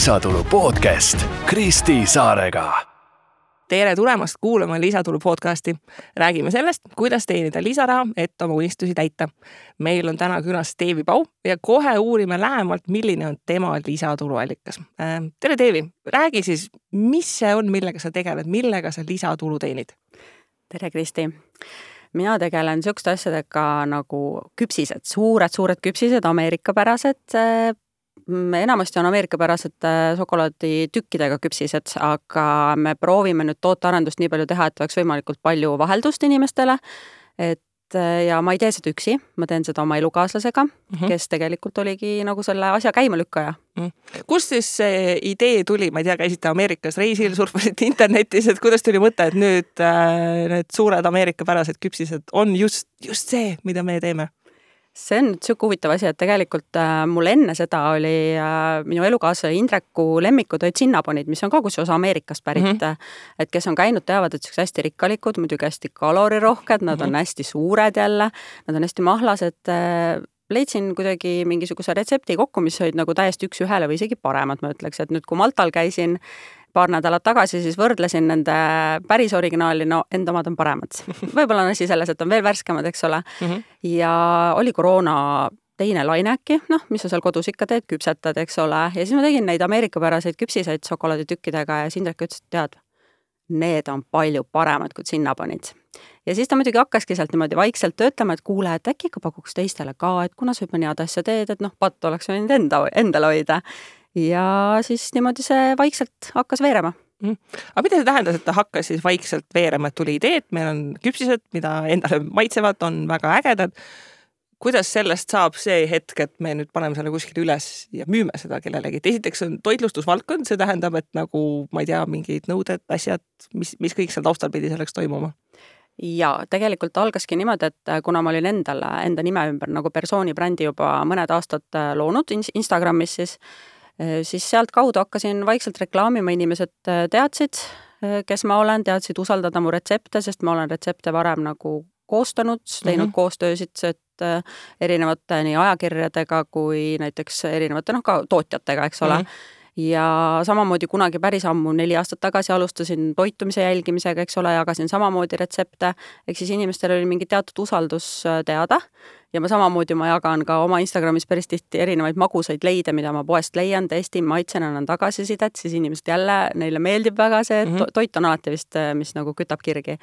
lisatulu podcast Kristi Saarega. tere tulemast kuulama Lisatulu podcasti. räägime sellest, kuidas teenida lisaraha, et oma unistusi täita. meil on täna külas Deevi Pau ja kohe uurime lähemalt, milline on tema lisatuluallikas. tere, Deevi, räägi siis, mis see on, millega sa tegeled, millega sa lisatulu teenid? tere, Kristi mina tegelen niisuguste asjadega nagu küpsised, suured-suured küpsised, ameerikapärased Mm, enamasti on ameerikapärased äh, šokolaaditükkidega küpsised, aga me proovime nüüd tootearendust nii palju teha, et oleks võimalikult palju vaheldust inimestele, et äh, ja ma ei tee seda üksi, ma teen seda oma elukaaslasega mm, -hmm. kes tegelikult oligi nagu selle asja käimalükkaja mm. -hmm. kust siis see idee tuli, ma ei tea, käisite Ameerikas reisil, surfasite internetis, et kuidas tuli mõte, et nüüd äh, need suured ameerikapärased küpsised on just, just see, mida me teeme? See on nüüd niisugune huvitav asi, et tegelikult äh, mul enne seda oli äh, minu elukaaslase Indreku lemmikud olid sinnabonid, mis on ka kusjuures Ameerikast pärit mm. -hmm. et kes on käinud, teavad, et niisugused hästi rikkalikud, muidugi hästi kalorirohked, nad mm -hmm. on mhm. hästi suured jälle, nad on hästi mahlased äh, leidsin kuidagi mingisuguse retsepti kokku, mis olid nagu täiesti üks-ühele või isegi paremad, ma ütleks, et nüüd, kui Maltal käisin, paar nädalat tagasi, siis võrdlesin nende päris originaali, no enda omad on paremad. võib-olla on asi selles, et on veel värskemad, eks ole mm. -hmm. ja oli koroona teine laine äkki, noh, mis sa seal kodus ikka teed, küpsetad, eks ole, ja siis ma tegin neid ameerikapäraseid küpsiseid šokolaaditükkidega ja siis Indrek ütles, et tead, need on palju paremad kui sinnapanid. ja siis ta muidugi hakkaski sealt niimoodi vaikselt töötlema, et kuule, et äkki ikka pakuks teistele ka, et kuna sa juba nii head asja teed, et noh, patt oleks võinud enda, endale hoida ja siis niimoodi see vaikselt hakkas veerema. Mm.. aga mida see tähendas, et ta hakkas siis vaikselt veerema, et tuli idee, et meil on küpsised, mida endale maitsevad, on väga ägedad. kuidas sellest saab see hetk, et me nüüd paneme selle kuskile üles ja müüme seda kellelegi, et esiteks on toitlustusvaldkond, see tähendab, et nagu ma ei tea, mingid nõuded, asjad, mis, mis kõik seal taustal pidi selleks toimuma? Ja tegelikult algaski niimoodi, et kuna ma olin endale, enda nime ümber nagu persooni brändi juba mõned aastad loonud Instagramis, siis Äh, siis sealtkaudu hakkasin vaikselt reklaamima, inimesed äh, teadsid, äh, kes ma olen, teadsid usaldada mu retsepte, sest ma olen retsepte varem nagu koostanud, teinud mm -hmm. koostöösid, et erinevate nii ajakirjadega kui näiteks erinevate noh, ka tootjatega, eks ole mm. -hmm ja samamoodi kunagi päris ammu, neli aastat tagasi alustasin toitumise jälgimisega, eks ole, jagasin samamoodi retsepte, ehk siis inimestel oli mingi teatud usaldus teada ja ma samamoodi, ma jagan ka oma Instagramis päris tihti erinevaid magusaid leide, mida ma poest leian, testin, maitsen, annan tagasisidet, siis inimesed jälle, neile meeldib väga see mm, -hmm. toit on alati vist, mis nagu kütab kirgi.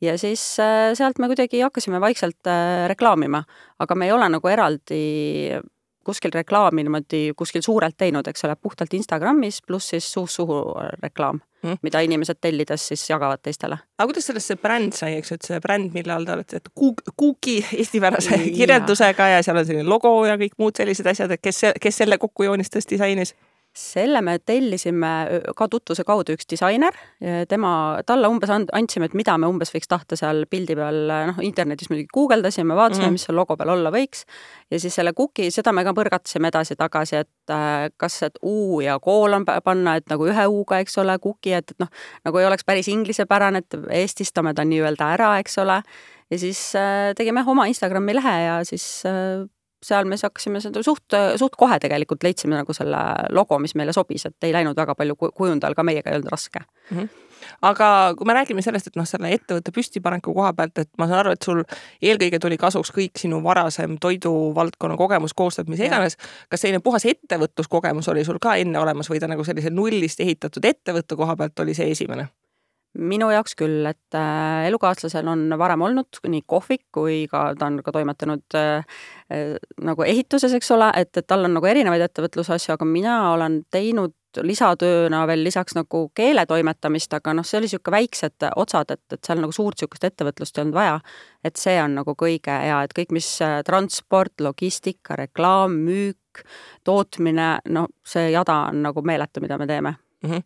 ja siis äh, sealt me kuidagi hakkasime vaikselt äh, reklaamima, aga me ei ole nagu eraldi kuskil reklaami niimoodi kuskil suurelt teinud, eks ole, puhtalt Instagramis, pluss siis suust suhu reklaam mm., mida inimesed tellides siis jagavad teistele. aga kuidas sellest see bränd sai, eks ju, et see bränd, mille all te olete, et kuuk, kuuki eestipärase kirjeldusega ja seal on selline logo ja kõik muud sellised asjad, et kes, kes selle kokku joonistas, disainis? Selle me tellisime ka tutvuse kaudu üks disainer, tema, talle umbes and-, andsime, et mida me umbes võiks tahta seal pildi peal, noh, internetis muidugi guugeldasime, vaatasime mm, -hmm. mis seal logo peal olla võiks, ja siis selle kuki, seda me ka põrgatasime edasi-tagasi, et äh, kas et U ja kool on panna, et nagu ühe U-ga, eks ole, kuki, et, et noh, nagu ei oleks päris inglisepärane, et eestistame ta nii-öelda ära, eks ole, ja siis äh, tegime oma Instagrami lehe ja siis äh, seal me siis hakkasime seda suht, suht kohe tegelikult leidsime nagu selle logo, mis meile sobis, et ei läinud väga palju kujundajal, ka meiega ei olnud raske mm. -hmm aga kui me räägime sellest, et noh, selle ettevõtte püstipaneku koha pealt, et ma saan aru, et sul eelkõige tuli kasuks kõik sinu varasem toiduvaldkonna kogemus, koostööd, mis iganes. kas selline puhas ettevõtluskogemus oli sul ka enne olemas või ta nagu sellise nullist ehitatud ettevõtte koha pealt oli see esimene? Minu jaoks küll, et äh, elukaaslasel on varem olnud nii kohvik kui ka ta on ka toimetanud äh, äh, nagu ehituses, eks ole, et, et tal on nagu erinevaid ettevõtlusasju, aga mina olen teinud lisatööna veel lisaks nagu keele toimetamist, aga noh, see oli niisugune väiksed otsad, et, et seal nagu suurt niisugust ettevõtlust ei olnud vaja. et see on nagu kõige hea, et kõik, mis äh, transport, logistika, reklaam, müük, tootmine, no see jada on nagu meeletu, mida me teeme mm. -hmm.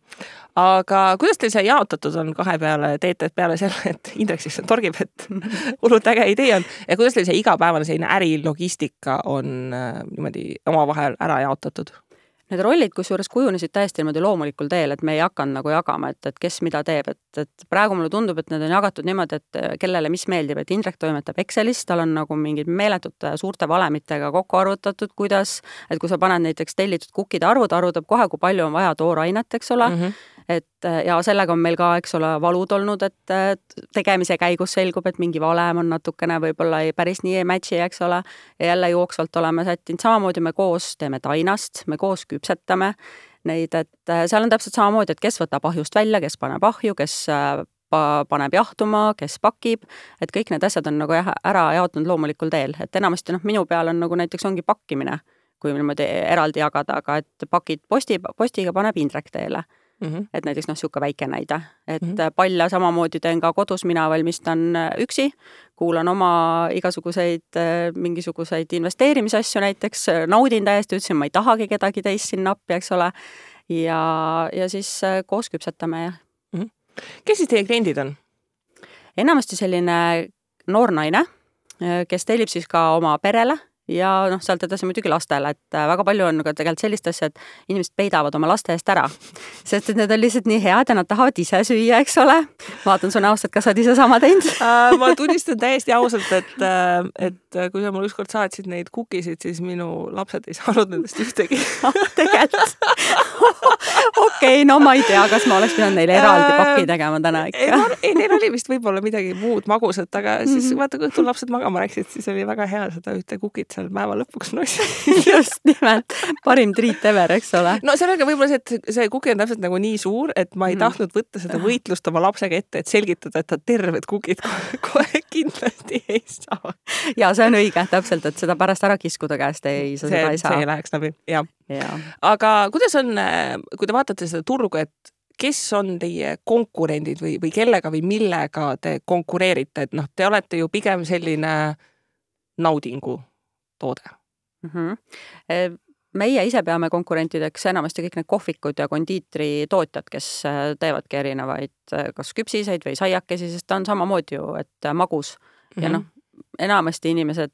aga kuidas teil see jaotatud on kahe peale, teete peale selle, et Indrek siis torgib, et hullult äge idee on ja kuidas teil see igapäevane selline ärilogistika on äh, niimoodi omavahel ära jaotatud? Need rollid kusjuures kujunesid täiesti niimoodi loomulikul teel, et me ei hakanud nagu jagama, et, et kes mida teeb, et, et praegu mulle tundub, et need on jagatud niimoodi, et kellele mis meeldib, et Indrek toimetab Excelis, tal on nagu mingid meeletute suurte valemitega kokku arvutatud, kuidas, et kui sa paned näiteks tellitud kukkide arvud, arvutab kohe, kui palju on vaja toorainet, eks ole mm, -hmm et ja sellega on meil ka, eks ole, valud olnud, et tegemise käigus selgub, et mingi valem on natukene võib-olla ei, päris nii ei match'i, eks ole, ja jälle jooksvalt oleme sättinud, samamoodi me koos teeme tainast, me koos küpsetame neid, et seal on täpselt samamoodi, et kes võtab ahjust välja, kes paneb ahju, kes paneb jahtuma, kes pakib, et kõik need asjad on nagu jah, ära jaotunud loomulikul teel, et enamasti noh, minu peal on nagu näiteks ongi pakkimine, kui niimoodi eraldi jagada, aga et pakid posti, postiga paneb Indrek teele Mm -hmm. et näiteks noh, niisugune väike näide, et mm -hmm. palja samamoodi teen ka kodus, mina valmistan äh, üksi, kuulan oma igasuguseid äh, mingisuguseid investeerimisasju näiteks, äh, naudin täiesti, ütlesin, ma ei tahagi kedagi teist sinna appi, eks ole, ja, ja siis koos küpsetame ja mm. -hmm. kes siis teie kliendid on? enamasti selline noor naine, kes tellib siis ka oma perele ja noh, sealt edasi muidugi lastele, et äh, väga palju on ka tegelikult sellist asja, et inimesed peidavad oma laste eest ära. sest et need on lihtsalt nii head ja nad tahavad ise süüa, eks ole. vaatan su näost, et kas sa oled ise sama teinud äh, ma tunnistan täiesti ausalt, et, äh, et kui sa mulle ükskord saatsid neid kukisid, siis minu lapsed ei saanud nendest ühtegi tegelikult okei no ma ei tea, kas ma oleks pidanud neile eraldi pakki tegema täna ikka. ei, neil oli vist võib-olla midagi muud magusat, aga siis mhm. vaata, kui õhtul lapsed magama läksid, siis oli väga hea seda ühte kukit seal päeva lõpuks nossi just nimelt, parim treat ever, eks ole. no sellega võib-olla see, et see kuki on täpselt nagu nii suur, et ma ei mm. tahtnud võtta seda võitlust oma lapsega ette, et selgitada, et ta terved kukid kohe kindlasti ei saa. ja see on õige, täpselt, et seda pärast ära kiskuda käest ei, sa seda ei saa. see ei läheks läbi, jah ja.. aga kuidas on, kui te vaatate seda turgu, et kes on teie konkurendid või, või kellega või millega te konkureerite, et noh, te olete ju pigem selline naudingu toode mm. -hmm. meie ise peame konkurentideks enamasti kõik need kohvikud ja kondiitritootjad, kes äh, teevadki erinevaid äh, kas küpsiseid või saiakesi, sest ta on samamoodi ju, et magus mm -hmm. ja mhm. noh, enamasti inimesed,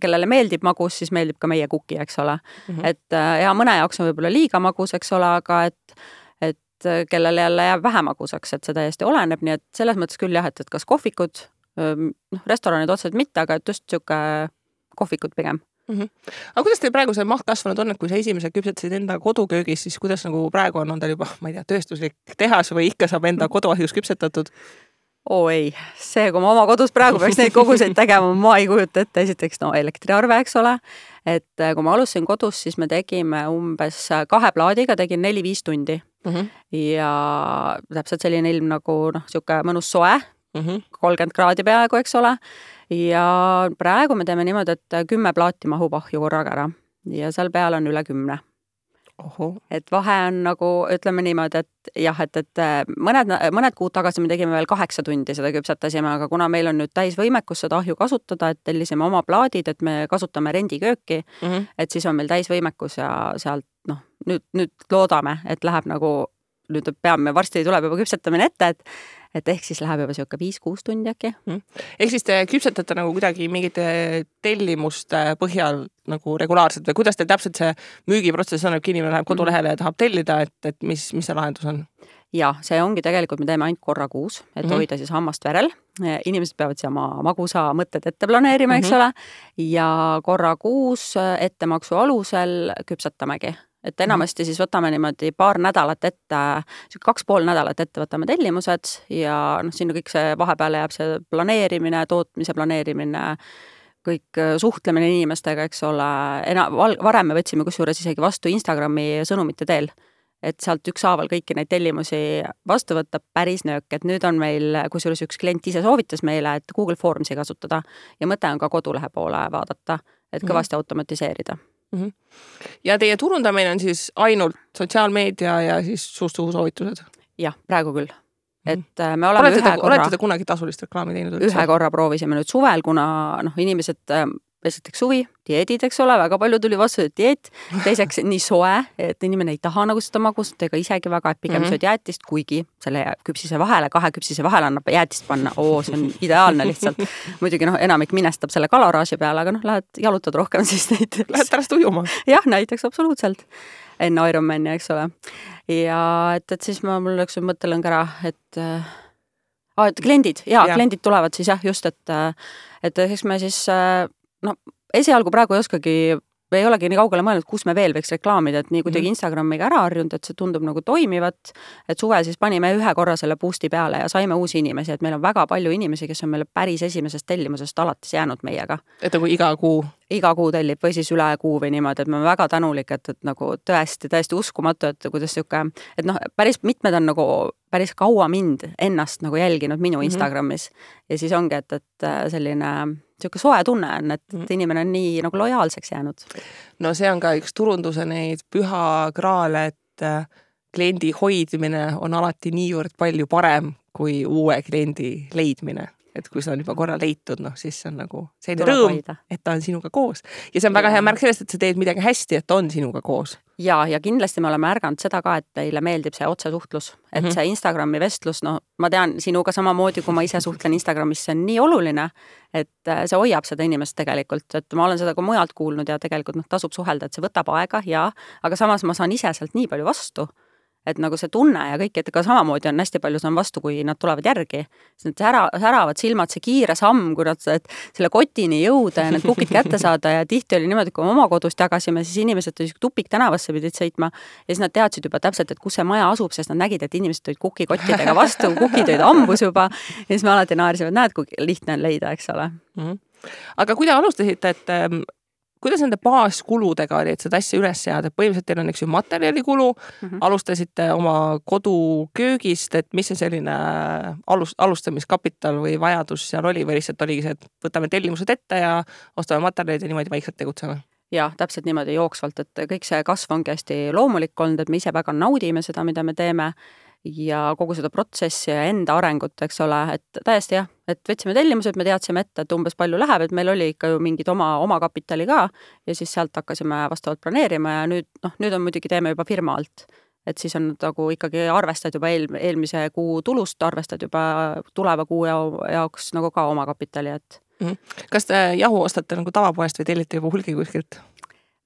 kellele meeldib magus, siis meeldib ka meie kuki, eks ole mm. -hmm. et ja mõne jaoks on võib-olla liiga magus, eks ole, aga et, et kellele jälle jääb vähe magusaks, et see täiesti oleneb, nii et selles mõttes küll jah, et, et kas kohvikud, noh, restoranid otseselt mitte, aga et just niisugune kohvikud pigem mm. -hmm. aga kuidas teil praegu see maht kasvanud on, et kui sa esimese küpsetasid enda koduköögis, siis kuidas nagu praegu on, on teil juba, ma ei tea, tööstuslik tehas või ikka saab enda koduahjus küpsetatud? Oo ei, see, kui ma oma kodus praegu peaks neid koguseid tegema, ma ei kujuta ette, esiteks no elektriarve, eks ole, et äh, kui ma alustasin kodus, siis me tegime umbes äh, kahe plaadiga, tegin neli-viis tundi mm. -hmm. ja täpselt selline ilm nagu noh, niisugune mõnus soe, mhm. kolmkümmend kraadi peaaegu, eks ole ja praegu me teeme niimoodi, et kümme plaati mahub ahju korraga ära ja seal peal on üle kümne. Et vahe on nagu ütleme niimoodi, et jah, et, et mõned, mõned kuud tagasi me tegime veel kaheksa tundi seda küpsetasime, aga kuna meil on nüüd täisvõimekus seda ahju kasutada, et tellisime oma plaadid, et me kasutame rendikööki mm, -hmm. et siis on meil täisvõimekus ja sealt noh, nüüd, nüüd loodame, et läheb nagu nüüd peame, varsti tuleb juba küpsetamine ette, et et ehk siis läheb juba niisugune viis-kuus tundi äkki mm.. ehk siis te küpsetate nagu kuidagi mingite tellimuste põhjal nagu regulaarselt või kuidas teil täpselt see müügiprotsess on, et kui inimene läheb kodulehele ja tahab tellida, et, et mis, mis see lahendus on? ja see ongi tegelikult, me teeme ainult korra kuus, et mm -hmm. hoida siis hammast verel. inimesed peavad siia oma magusa mõtted ette planeerima, eks mm -hmm. ole, ja korra kuus ettemaksu alusel küpsetamegi et mhm. enamasti siis võtame niimoodi paar nädalat ette, kaks pool nädalat ette võtame tellimused ja noh, sinna kõik see vahepeale jääb see planeerimine, tootmise planeerimine, kõik äh, suhtlemine inimestega, eks ole, ena-, varem me võtsime kusjuures isegi vastu Instagrami sõnumite teel et sealt ükshaaval kõiki neid tellimusi vastu võtta, päris nöök, et nüüd on meil, kusjuures üks klient ise soovitas meile, et Google Formsi kasutada ja mõte on ka kodulehe poole vaadata, et mhm. kõvasti automatiseerida mm. -hmm. ja teie turundamine on siis ainult sotsiaalmeedia ja siis suust suhu soovitused? jah, praegu küll mhm. et äh, me oleme olete ühe te, korra. olete te kunagi tasulist reklaami teinud ühe korra proovisime nüüd suvel, kuna noh, inimesed äh, esiteks suvi, dieedid, eks ole, väga palju tuli vastu, et dieet. teiseks nii soe, et inimene ei taha nagu seda magust ega isegi väga, et pigem mm -hmm. sööd jäätist, kuigi selle küpsise vahele, kahe küpsise vahele annab jäätist panna, oo, see on ideaalne lihtsalt. muidugi noh, enamik minestab selle kalaraaži peale, aga noh, lähed jalutad rohkem siis näiteks. Lähed pärast ujuma? jah, näiteks absoluutselt enne Ironmani, eks ole. ja et, et siis ma, mul läks mõttelõng ära, et äh, aa, et kliendid ja, ja kliendid tulevad siis jah, just, et et eks me siis no esialgu praegu ei oskagi ei olegi nii kaugele mõelnud, kus me veel võiks reklaamida, et nii kuidagi -hmm. Instagramiga ära harjunud, et see tundub nagu toimivat. et suvel siis panime ühe korra selle boost'i peale ja saime uusi inimesi, et meil on väga palju inimesi, kes on meile päris esimesest tellimusest alates jäänud meiega. et nagu iga kuu? iga kuu tellib või siis üle kuu või niimoodi, et me oleme väga tänulik, et, et nagu tõesti, täiesti uskumatu, et kuidas niisugune, et noh, päris mitmed on nagu päris kaua mind ennast nagu jälginud minu mm -hmm. Instagramis ja siis ongi, et, et selline niisugune soe tunne on, et mm. inimene on nii nagu lojaalseks jäänud. no see on ka üks turunduse neid püha kraale, et äh, kliendi hoidmine on alati niivõrd palju parem kui uue kliendi leidmine et kui see on juba korra leitud, noh siis on nagu selline rõõm, et ta on sinuga koos. ja see on väga hea märk sellest, et sa teed midagi hästi, et ta on sinuga koos. Ja, ja kindlasti me oleme märganud seda ka, et teile meeldib see otsesuhtlus, et mm -hmm. see Instagrami vestlus, no ma tean sinuga samamoodi, kui ma ise suhtlen Instagramis, see on nii oluline, et äh, see hoiab seda inimest tegelikult, et ma olen seda ka mujalt kuulnud ja tegelikult noh, tasub suhelda, et see võtab aega ja, aga samas ma saan ise sealt nii palju vastu et nagu see tunne ja kõik, et ka samamoodi on hästi palju saan vastu, kui nad tulevad järgi. siis need sära, säravad silmad, see kiire samm, kui nad selle kotini jõuda ja need kukid kätte saada ja tihti oli niimoodi, kui me oma kodust jagasime, siis inimesed tupiktänavasse pidid sõitma ja siis nad teadsid juba täpselt, et kus see maja asub, sest nad nägid, et inimesed tulid kukikottidega vastu, kukid olid hambus juba ja siis me alati naersime, et näed, kui lihtne on leida, eks ole mm. -hmm aga kui te alustasite, et ähm, kuidas nende baaskuludega oli, et seda asja üles seada, et põhimõtteliselt teil on, eks ju, materjalikulu mm, -hmm. alustasite oma koduköögist, et mis see selline alus, alustamiskapital või vajadus seal oli või lihtsalt oligi see, et võtame tellimused ette ja ostame materjalid ja niimoodi vaikselt tegutseme? jah, täpselt niimoodi jooksvalt, et kõik see kasv ongi hästi loomulik olnud, et me ise väga naudime seda, mida me teeme ja kogu seda protsessi ja enda arengut, eks ole, et täiesti jah, et võtsime tellimused, me teadsime ette, et umbes palju läheb, et meil oli ikka ju mingid oma, omakapitali ka ja siis sealt hakkasime vastavalt planeerima ja nüüd noh, nüüd on muidugi, teeme juba firma alt. et siis on nagu ikkagi arvestad juba eel, eelmise kuu tulust, arvestad juba tuleva kuu jaoks nagu ka omakapitali, et mm. -hmm. kas te jahu ostate nagu tavapoest või tellite juba hulgi kuskilt?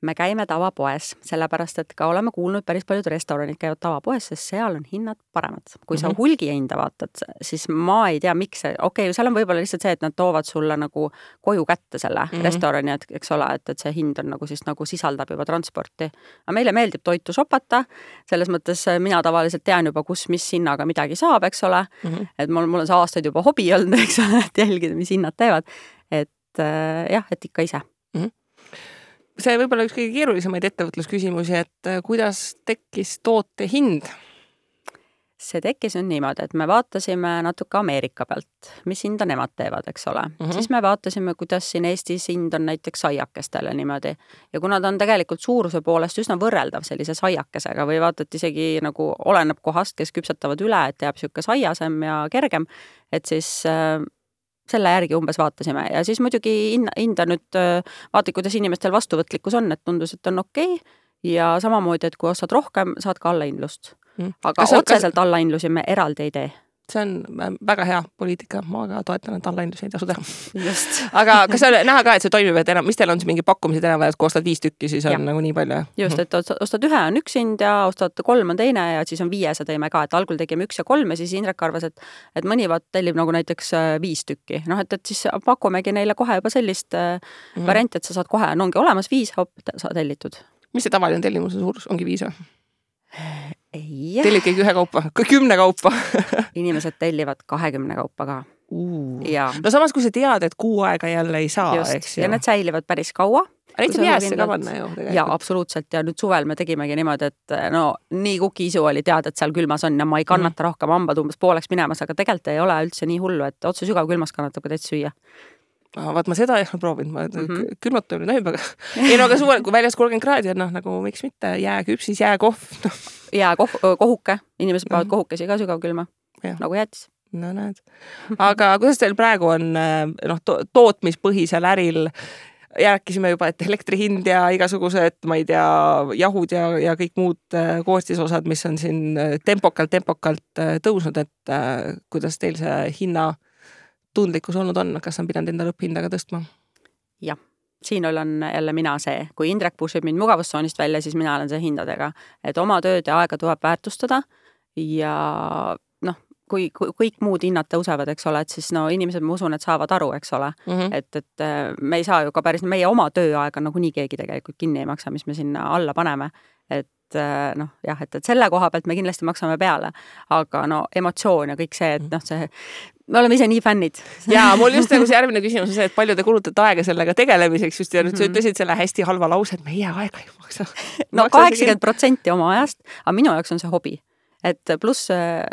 Me käime tavapoes, sellepärast et ka oleme kuulnud, päris paljud restoranid käivad tavapoes, sest seal on hinnad paremad. kui mm -hmm. sa mhm. hulgihinda vaatad, siis ma ei tea, miks see, okei okay,, seal on võib-olla lihtsalt see, et nad toovad sulle nagu koju kätte selle mm -hmm. restorani, et eks ole, et, et see hind on nagu siis nagu sisaldab juba transporti. aga meile meeldib toitu sopata, selles mõttes äh, mina tavaliselt tean juba, kus, mis hinnaga midagi saab, eks ole mm. -hmm. et mul, mul on see aastaid juba hobi olnud, eks ole, et jälgida, mis hinnad teevad. et äh, jah, et ikka ise mm. -hmm see võib olla üks kõige keerulisemaid ettevõtlusküsimusi, et äh, kuidas tekkis toote hind? see tekkis nüüd niimoodi, et me vaatasime natuke Ameerika pealt, mis hinda nemad teevad, eks ole mm. -hmm. siis me vaatasime, kuidas siin Eestis hind on näiteks saiakestele niimoodi. ja kuna ta on tegelikult suuruse poolest üsna võrreldav sellise saiakesega või vaata, et isegi nagu oleneb kohast, kes küpsetavad üle, et jääb niisugune saiasem ja kergem, et siis äh, selle järgi umbes vaatasime. Ja siis muidugi hinda, hinda nüüd vaata, kuidas inimestel vastuvõtlikkus on, et tundus, et on okei. Okay. ja samamoodi, et kui ostad rohkem, saad ka allahindlust. Mm.. aga kas, otseselt kas... allahindlusi me eraldi ei tee see on äh, väga hea poliitika, ma ka toetan, et allahindlusi ei tasu teha. aga kas seal näha ka, et see toimib, et enam, mis teil on siis mingid pakkumised enam, et kui ostad viis tükki, siis on ja. nagu nii palju? just, et ostad ühe, on üks hind ja ostad kolm on teine ja siis on viiese tõime ka, et algul tegime üks ja kolm ja siis Indrek arvas, et et mõni vaat tellib nagu näiteks äh, viis tükki, noh et, et siis pakumegi neile kohe juba sellist mm varianti, et sa saad kohe, no ongi olemas viis, hopp, sa tellitud. mis see tavaline tellimuse suurus, ongi viis või? Tellid kõik ühekaupa, kümne kaupa inimesed tellivad kahekümne kaupa ka uh.. no samas, kui sa tead, et kuu aega jälle ei saa, eks ju. ja need säilivad päris kaua. Neid saab jäässe ka panna ju jaa, absoluutselt ja nüüd suvel me tegimegi niimoodi, et no nii kukiisu oli teada, et seal külmas on ja ma ei kannata mm. rohkem hambad umbes pooleks minemas, aga tegelikult ei ole üldse nii hullu, et otse sügavkülmas kannatab ka täitsa süüa. Vaat ma seda ei ole proovinud, ma mm -hmm. külmutamine tohib, aga ei no aga suvel, kui väljas kolmkümmend kraadi on, noh nagu miks mitte, jääküpsis, jääkohv no.. jääkoh-, kohuke, inimesed panevad mm -hmm. kohukesi ka sügavkülma, nagu jäätis no näed. aga kuidas teil praegu on noh to, tootmispõhisel äril rääkisime juba, et elektri hind ja igasugused, ma ei tea, jahud ja, ja kõik muud äh, koostisosad, mis on siin tempokalt-tempokalt tõusnud, et kuidas teil see hinnatundlikkus olnud on, kas on pidanud enda lõpphinda ka tõstma? jah siin olen jälle mina see, kui Indrek push ib mind mugavustsoonist välja, siis mina olen see hindadega, et oma tööd ja aega tuleb väärtustada ja noh, kui, kui kõik muud hinnad tõusevad, eks ole, et siis no inimesed, ma usun, et saavad aru, eks ole mm, -hmm. et, et äh, me ei saa ju ka päris, meie oma tööaega nagunii keegi tegelikult kinni ei maksa, mis me sinna alla paneme. et äh, noh, jah, et, et selle koha pealt me kindlasti maksame peale, aga no emotsioon ja kõik see, et noh, see me oleme ise nii fännid. ja mul just nagu see järgmine küsimus on see, et palju te kulutate aega sellega tegelemiseks just ja nüüd mm -hmm. sa mhm. ütlesid selle hästi halva lause, et meie aega ei maksa. no kaheksakümmend protsenti oma ajast, aga minu jaoks on see hobi et pluss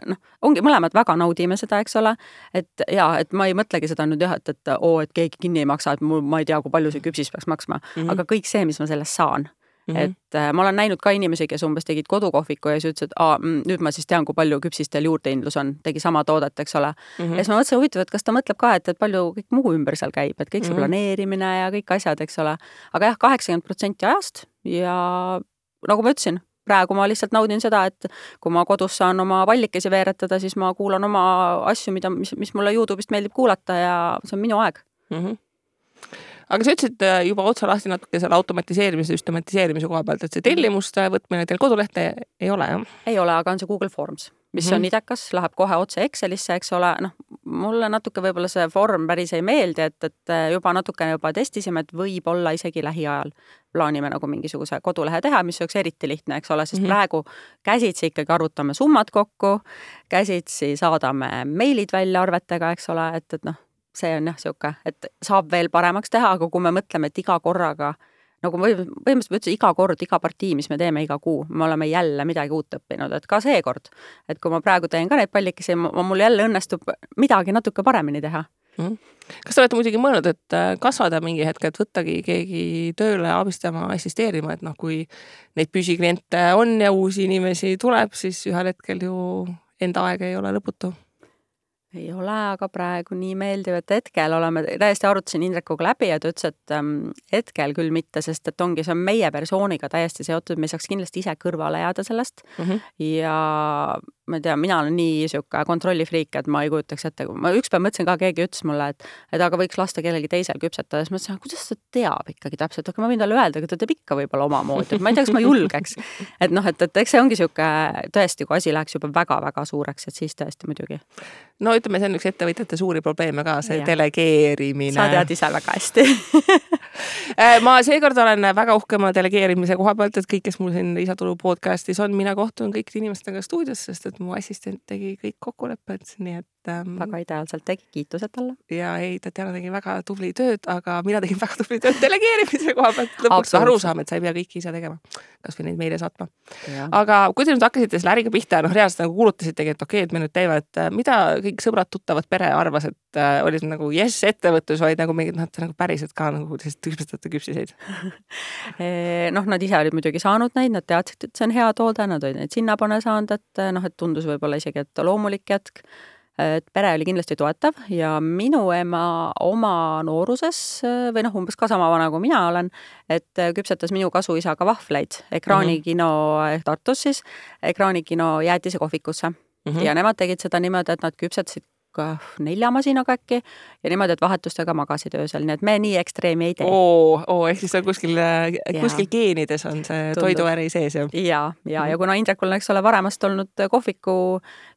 noh, ongi mõlemad väga naudime seda, eks ole, et ja et ma ei mõtlegi seda nüüd jah, et, et oo, et keegi kinni ei maksa, et mul, ma ei tea, kui palju see küpsis peaks maksma mm, -hmm. aga kõik see, mis ma sellest saan Mm -hmm. et äh, ma olen näinud ka inimesi, kes umbes tegid kodukohviku ja siis ütlesid, aa, mm, nüüd ma siis tean, kui palju küpsistel juurdehindlus on, tegi sama toodet, eks ole mm. -hmm. ja siis ma mõtlesin, huvitav, et kas ta mõtleb ka, et, et palju kõik muu ümber seal käib, et kõik see mm -hmm. planeerimine ja kõik asjad, eks ole. aga jah, kaheksakümmend protsenti ajast ja nagu ma ütlesin, praegu ma lihtsalt naudin seda, et kui ma kodus saan oma pallikesi veeretada, siis ma kuulan oma asju, mida, mis, mis mulle Youtube'ist meeldib kuulata ja see on minu aeg mm. -hmm aga sa ütlesid äh, juba otsa lahti natuke selle automatiseerimise, süstematiseerimise koha pealt, et see tellimuste võtmine teil kodulehte ei ole, jah? ei ole, aga on see Google Forms, mis mm -hmm. on idekas, läheb kohe otse Excelisse, eks ole, noh, mulle natuke võib-olla see vorm päris ei meeldi, et, et äh, juba natukene juba testisime, et võib-olla isegi lähiajal plaanime nagu mingisuguse kodulehe teha, mis oleks eriti lihtne, eks ole, sest mm -hmm. praegu käsitsi ikkagi arvutame summad kokku, käsitsi saadame meilid välja arvetega, eks ole, et, et noh see on jah, niisugune, et saab veel paremaks teha, aga kui me mõtleme, et iga korraga nagu ma põhimõtteliselt ma ütlesin, iga kord, iga partii, mis me teeme iga kuu, me oleme jälle midagi uut õppinud, et ka seekord, et kui ma praegu teen ka neid pallikesi, mul jälle õnnestub midagi natuke paremini teha. Mm. kas te olete muidugi mõelnud, et äh, kasvada mingi hetk, et võttagi keegi tööle abistama, assisteerima, et noh, kui neid püsikliente on ja uusi inimesi tuleb, siis ühel hetkel ju enda aeg ei ole lõputu ei ole aga praegu nii meeldiv, et hetkel oleme, täiesti arutasin Indrekuga läbi ja ta ütles, et ähm, hetkel küll mitte, sest et ongi, see on meie persooniga täiesti seotud, me ei saaks kindlasti ise kõrvale jääda sellest mm. -hmm. ja ma ei tea, mina olen nii niisugune kontrollifriik, et ma ei kujutaks ette, ma ükspäev mõtlesin ka, keegi ütles mulle, et et aga võiks lasta kellelgi teisel küpsetada, siis mõtlesin, kuidas ta teab ikkagi täpselt, aga ma võin talle öelda, aga ta teeb ikka võib-olla omamoodi, et ma ei tea, kas ma julgeks. et noh, et, et eks see ongi niisugune tõesti, kui asi läheks juba väga-väga suureks, et siis tõesti muidugi no ütleme, see on üks ettevõtjate suuri probleeme ka, see ja. delegeerimine. sa tead ise väga hästi äh, ma seekord olen väga uhke oma delegeerimise koha pealt, et kõik, kes mul siin lisatulu podcast'is on, mina kohtun kõikide inimestega stuudios, sest et mu assistent tegi kõik kokkulepped, nii et ähm,. väga ideaalselt tegi, kiitused talle. ja ei, Tatjana tegi väga tubli tööd, aga mina tegin väga tubli tööd delegeerimise koha pealt. lõpuks aru saama, et sa ei pea kõike ise tegema, kasvõi neid meile saatma. aga kui te nüüd hakkasite selle äriga pihta noh, reaalselt nagu kuulutasitegi, et okei okay,, et me nüüd teeme, et äh, mida kõik sõbrad-tuttavad, pere arvas, et äh, olid nagu jess ettevõtlus, vaid nagu mingid noh, nagu päriselt ka nagu sellised küpsetate küpsiseid noh, nad ise olid muidugi saanud neid, nad teadsid, et see on hea toode, nad olid neid sinnapanna saanud, et noh, et tundus võib-olla isegi, et loomulik jätk et pere oli kindlasti toetav ja minu ema oma nooruses või noh, umbes ka sama vana kui mina olen, et küpsetas minu kasuisaga vahvleid ekraanikino mm -hmm. Tartus siis, ekraanikino jäätisekohvikusse mm. -hmm. ja nemad tegid seda niimoodi, et nad küpsetasid nelja masinaga äkki ja niimoodi, et vahetustega magasid öösel, nii et me nii ekstreemi ei tee. oo, oo, ehk siis on kuskil, kuskil geenides on see toiduäri sees, jah? ja, ja, ja, ja kuna Indrekul on, eks ole, varemast olnud kohviku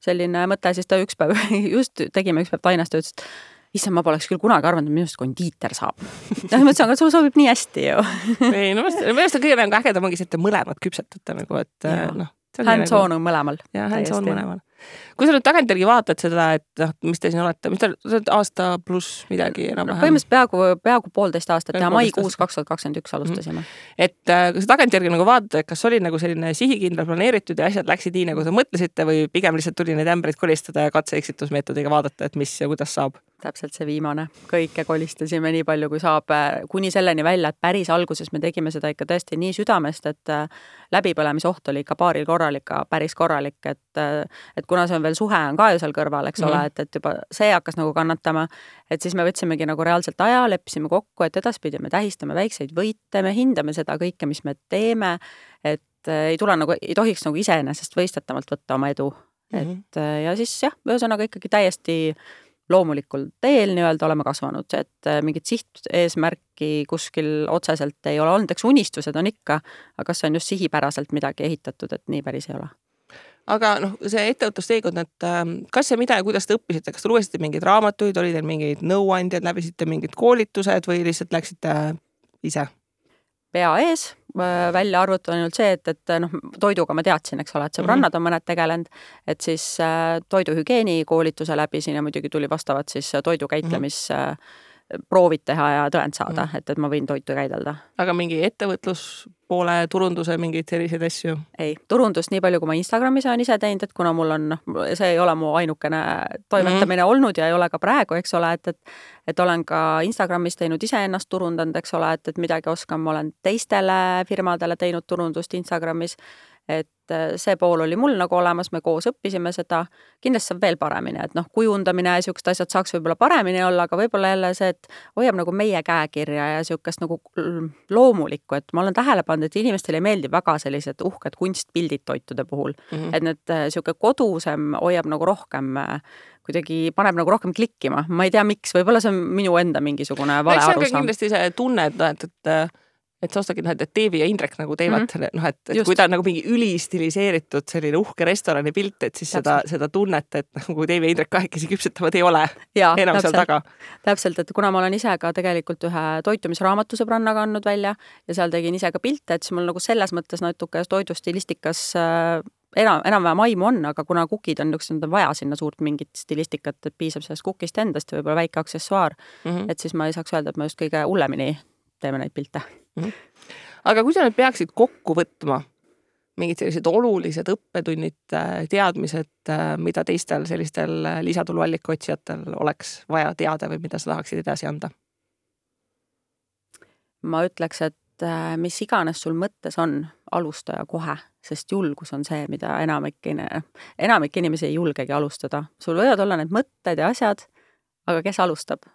selline mõte, siis ta üks päev just tegime üks päev Tainas, ta ütles, et issand, ma poleks küll kunagi arvanud, et minust kondiiter saab. noh, ma ütlesin, aga sul sobib nii hästi ju ei, no minu arust on kõige nagu ägedam ongi see, et te mõlemad küpsetate nagu, et noh. hands-on on mõlemal. jah, hands-on mõlemal kui sa nüüd tagantjärgi vaatad seda, et noh, mis te siin olete, mis te, sa oled aasta pluss midagi enam-vähem? põhimõtteliselt peaaegu, peaaegu poolteist aastat ja maikuus kaks tuhat kakskümmend üks alustasime mm. -hmm. et äh, kui sa tagantjärgi nagu vaatad, et kas oli nagu selline sihikindel planeeritud ja asjad läksid nii, nagu te mõtlesite või pigem lihtsalt tuli neid ämbreid kolistada ja katse-eksitusmeetodiga vaadata, et mis ja kuidas saab? täpselt see viimane, kõike kolistasime nii palju, kui saab, äh, kuni selleni välja, et päris alguses me tegime seda ikka tõesti nii südamest, et äh, läbipõlemisoht oli ikka paaril korral ikka päris korralik, et, äh, et et kuna see on veel suhe on ka ju seal kõrval, eks mm -hmm. ole, mhm. et, et juba see hakkas nagu kannatama, et siis me võtsimegi nagu reaalselt aja, leppisime kokku, et edaspidi me tähistame väikseid võite, me hindame seda kõike, mis me teeme, et äh, ei tule nagu, ei tohiks nagu iseenesestmõistetavalt võtta oma edu mm. -hmm. et äh, ja siis jah, ühesõnaga ikkagi täiesti loomulikul teel nii-öelda oleme kasvanud, et äh, mingit sihteesmärki kuskil otseselt ei ole olnud, eks unistused on ikka, aga kas see on just sihipäraselt midagi ehitatud, et nii päris ei ole aga noh, see ettevõtlusteekond, et ähm, kas ja mida ja kuidas te õppisite, kas te lugesite mingeid raamatuid, oli teil mingeid nõuandjaid, läbisite mingid koolitused või lihtsalt läksite ise? pea ees, äh, välja arvatud ainult see, et, et noh, toiduga ma teadsin, eks ole, et sõbrannad mm -hmm. on mõned tegelenud, et siis äh, toiduhügieeni koolituse läbisin ja muidugi tuli vastavalt siis toidu käitlemis mm -hmm proovid teha ja tõend saada mm., et, et ma võin toitu käidelda. aga mingi ettevõtluspoole turunduse mingeid selliseid asju? ei, turundust nii palju, kui ma Instagramis olen ise teinud, et kuna mul on, noh, see ei ole mu ainukene toimetamine mm. olnud ja ei ole ka praegu, eks ole, et, et et olen ka Instagramis teinud iseennast turundanud, eks ole, et, et midagi oskan, ma olen teistele firmadele teinud turundust Instagramis et äh, see pool oli mul nagu olemas, me koos õppisime seda, kindlasti saab veel paremini, et noh, kujundamine ja niisugused asjad saaks võib-olla paremini olla, aga võib-olla jälle see, et hoiab nagu meie käekirja ja niisugust nagu loomulikku, et ma olen tähele pannud, et inimestele ei meeldi väga sellised uhked kunstpildid toitude puhul mm. -hmm. et need, niisugune äh, kodusem hoiab nagu rohkem äh, kuidagi paneb nagu rohkem klikkima, ma ei tea, miks, võib-olla see on minu enda mingisugune vale arusaam. kindlasti see tunne, et, et, et et sa ostadki noh, et Deevi ja Indrek nagu teevad mm -hmm. noh, et, et Just. kui ta on nagu mingi ülistiliseeritud selline uhke restorani pilt, et siis täpselt. seda, seda tunnet, et nagu Deevi ja Indrek kahekesi küpsetavad, ei ole ja, enam täpselt. seal taga. täpselt, et kuna ma olen ise ka tegelikult ühe toitumisraamatu sõbrannaga andnud välja ja seal tegin ise ka pilte, et siis mul nagu selles mõttes natuke toidustilistikas äh, enam, enam-vähem aimu on, aga kuna kukid on niisugused, on vaja sinna suurt mingit stilistikat, et piisab sellest kukist endast ja võib-olla väike aksessuaar mm, -hmm. et siis ma ei saaks öelda, et ma just kõige hullemini teeme neid pilte mm. -hmm. aga kui sa nüüd peaksid kokku võtma mingid sellised olulised õppetunnid, äh, teadmised, äh, mida teistel sellistel äh, lisatuluallika otsijatel oleks vaja teada või mida sa tahaksid edasi anda? ma ütleks, et mis iganes sul mõttes on, alusta ja kohe, sest julgus on see, mida enamik, enamik inimesi ei julgegi alustada. sul võivad olla need mõtted ja asjad, aga kes alustab?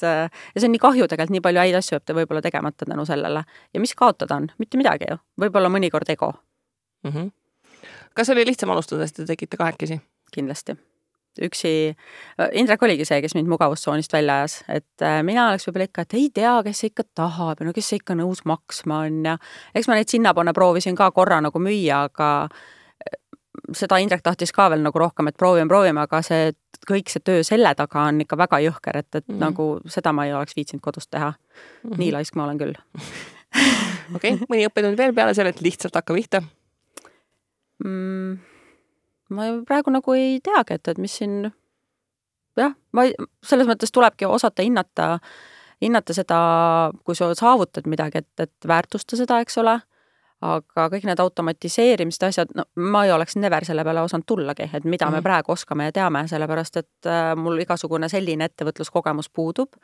Et äh, ja see on nii kahju tegelikult, nii palju häid asju jääb võib-olla tegemata tänu sellele. ja mis kaotada on, mitte midagi ju, võib-olla mõnikord ego mm. -hmm. kas oli lihtsam alustada, sest te tegite kahekesi? kindlasti üksi, äh, Indrek oligi see, kes mind mugavustsoonist välja ajas, et äh, mina oleks võib-olla ikka, et ei tea, kes ikka tahab ja no kes ikka nõus maksma on ja eks ma neid sinnapoole proovisin ka korra nagu müüa, aga seda Indrek tahtis ka veel nagu rohkem, et proovime, proovime, aga see, kõik see töö selle taga on ikka väga jõhker, et, et mm -hmm. nagu seda ma ei oleks viitsinud kodus teha mm. -hmm. nii laisk ma olen küll okei okay,, mõni õppetund veel peale selle, et lihtsalt hakka pihta mm,? ma praegu nagu ei teagi, et, et mis siin jah, ma ei, selles mõttes tulebki osata hinnata, hinnata seda, kui sa saavutad midagi, et, et väärtusta seda, eks ole aga kõik need automatiseerimised, asjad, no ma ei oleks never selle peale osanud tullagi, et mida mm. me praegu oskame ja teame, sellepärast et äh, mul igasugune selline ettevõtluskogemus puudub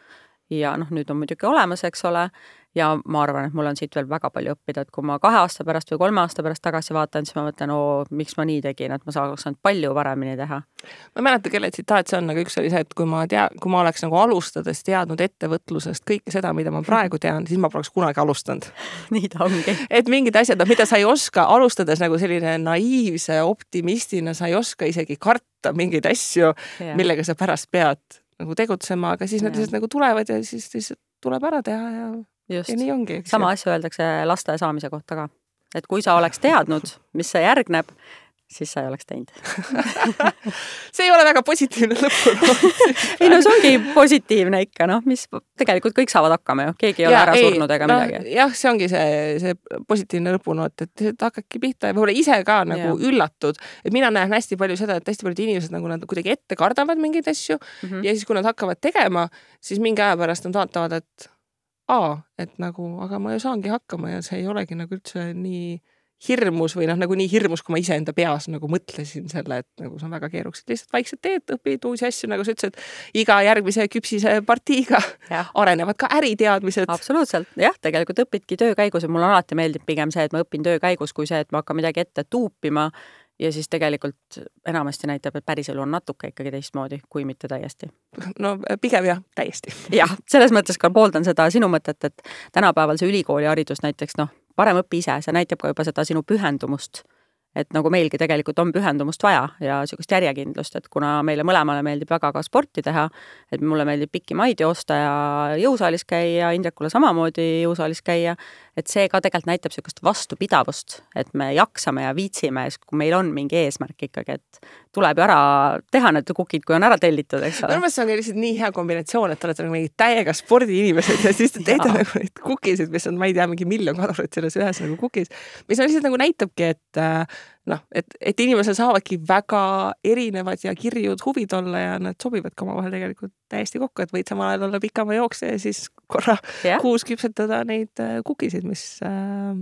ja noh, nüüd on muidugi olemas, eks ole, ja ma arvan, et mul on siit veel väga palju õppida, et kui ma kahe aasta pärast või kolme aasta pärast tagasi vaatan, siis ma mõtlen, oo, miks ma nii tegin, et ma saaks saanud palju paremini teha. ma ei mäleta, kelle tsitaat see on, aga üks oli see, et kui ma tea, kui ma oleks nagu alustades teadnud ettevõtlusest kõike seda, mida ma praegu tean, siis ma poleks kunagi alustanud nii ta ongi. et mingid asjad, noh, mida sa ei oska alustades nagu selline naiivse optimistina, sa ei oska isegi karta mingeid asju, millega sa pärast pead nagu tegutsema, aga siis ja. nad lihtsalt nagu tulevad ja siis lihtsalt tuleb ära teha ja, ja nii ongi. sama asja öeldakse laste saamise kohta ka. et kui sa oleks teadnud, mis see järgneb, siis sa ei oleks teinud see ei ole väga positiivne lõpp ei no see ongi positiivne ikka noh, mis tegelikult kõik saavad hakkama ju, keegi ei ja, ole ära ei, surnud ega no, midagi. jah, see ongi see, see positiivne lõpunoot, et hakkadki pihta ja võib-olla ise ka nagu ja. üllatud, et mina näen hästi palju seda, et hästi paljud inimesed nagu nad kuidagi ette kardavad mingeid asju mm -hmm. ja siis, kui nad hakkavad tegema, siis mingi aja pärast nad vaatavad, et aa, et nagu, aga ma ju saangi hakkama ja see ei olegi nagu üldse nii hirmus või noh, nagu nii hirmus, kui ma iseenda peas nagu mõtlesin selle, et nagu see on väga keerukas, et lihtsalt vaikselt teed, õpid uusi asju, nagu sa ütlesid, iga järgmise küpsise partiiga ja. arenevad ka äriteadmised. absoluutselt, jah, tegelikult õpidki töö käigus ja mulle alati meeldib pigem see, et ma õpin töö käigus, kui see, et ma hakkan midagi ette tuupima ja siis tegelikult enamasti näitab, et päriselu on natuke ikkagi teistmoodi, kui mitte täiesti. no pigem jah, täiesti. jah, selles mõttes ka pooldan seda sinu mõtet, et tänapäeval see ülikooliharidus näiteks noh, parem õpi ise, see näitab ka juba seda sinu pühendumust. et nagu meilgi tegelikult on pühendumust vaja ja niisugust järjekindlust, et kuna meile mõlemale meeldib väga ka sporti teha, et mulle meeldib pikki maid joosta ja jõusaalis käia, Indrekule samamoodi jõusaalis käia, et see ka tegelikult näitab niisugust vastupidavust, et me jaksame ja viitsime, kui meil on mingi eesmärk ikkagi, et tuleb ju ära teha need kukid, kui on ära tellitud, eks ole. minu meelest see on lihtsalt nii hea kombinatsioon, et te olete nagu mingid täiega spordiinimesed ja siis te teete nagu neid kukisid, mis on, ma ei tea, mingi miljon kadurit selles ühes nagu kukis, mis on lihtsalt nagu näitabki, et äh, noh, et, et inimesel saavadki väga erinevad ja kirjud huvid olla ja nad sobivad ka omavahel tegelikult täiesti kokku, et võid samal ajal olla pikama jooksja ja siis korra yeah. kuus küpsetada neid äh, kukisid, mis äh,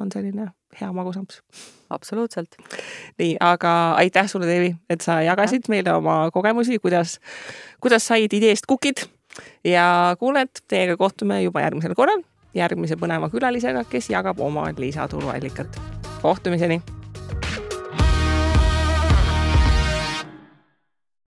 on selline hea magusamps. absoluutselt. nii, aga aitäh sulle, Deevi, et sa jagasid ja. meile oma kogemusi, kuidas, kuidas said ideest kukid ja kuuled, teiega kohtume juba järgmisel korral järgmise põneva külalisega, kes jagab oma lisatuluallikat. kohtumiseni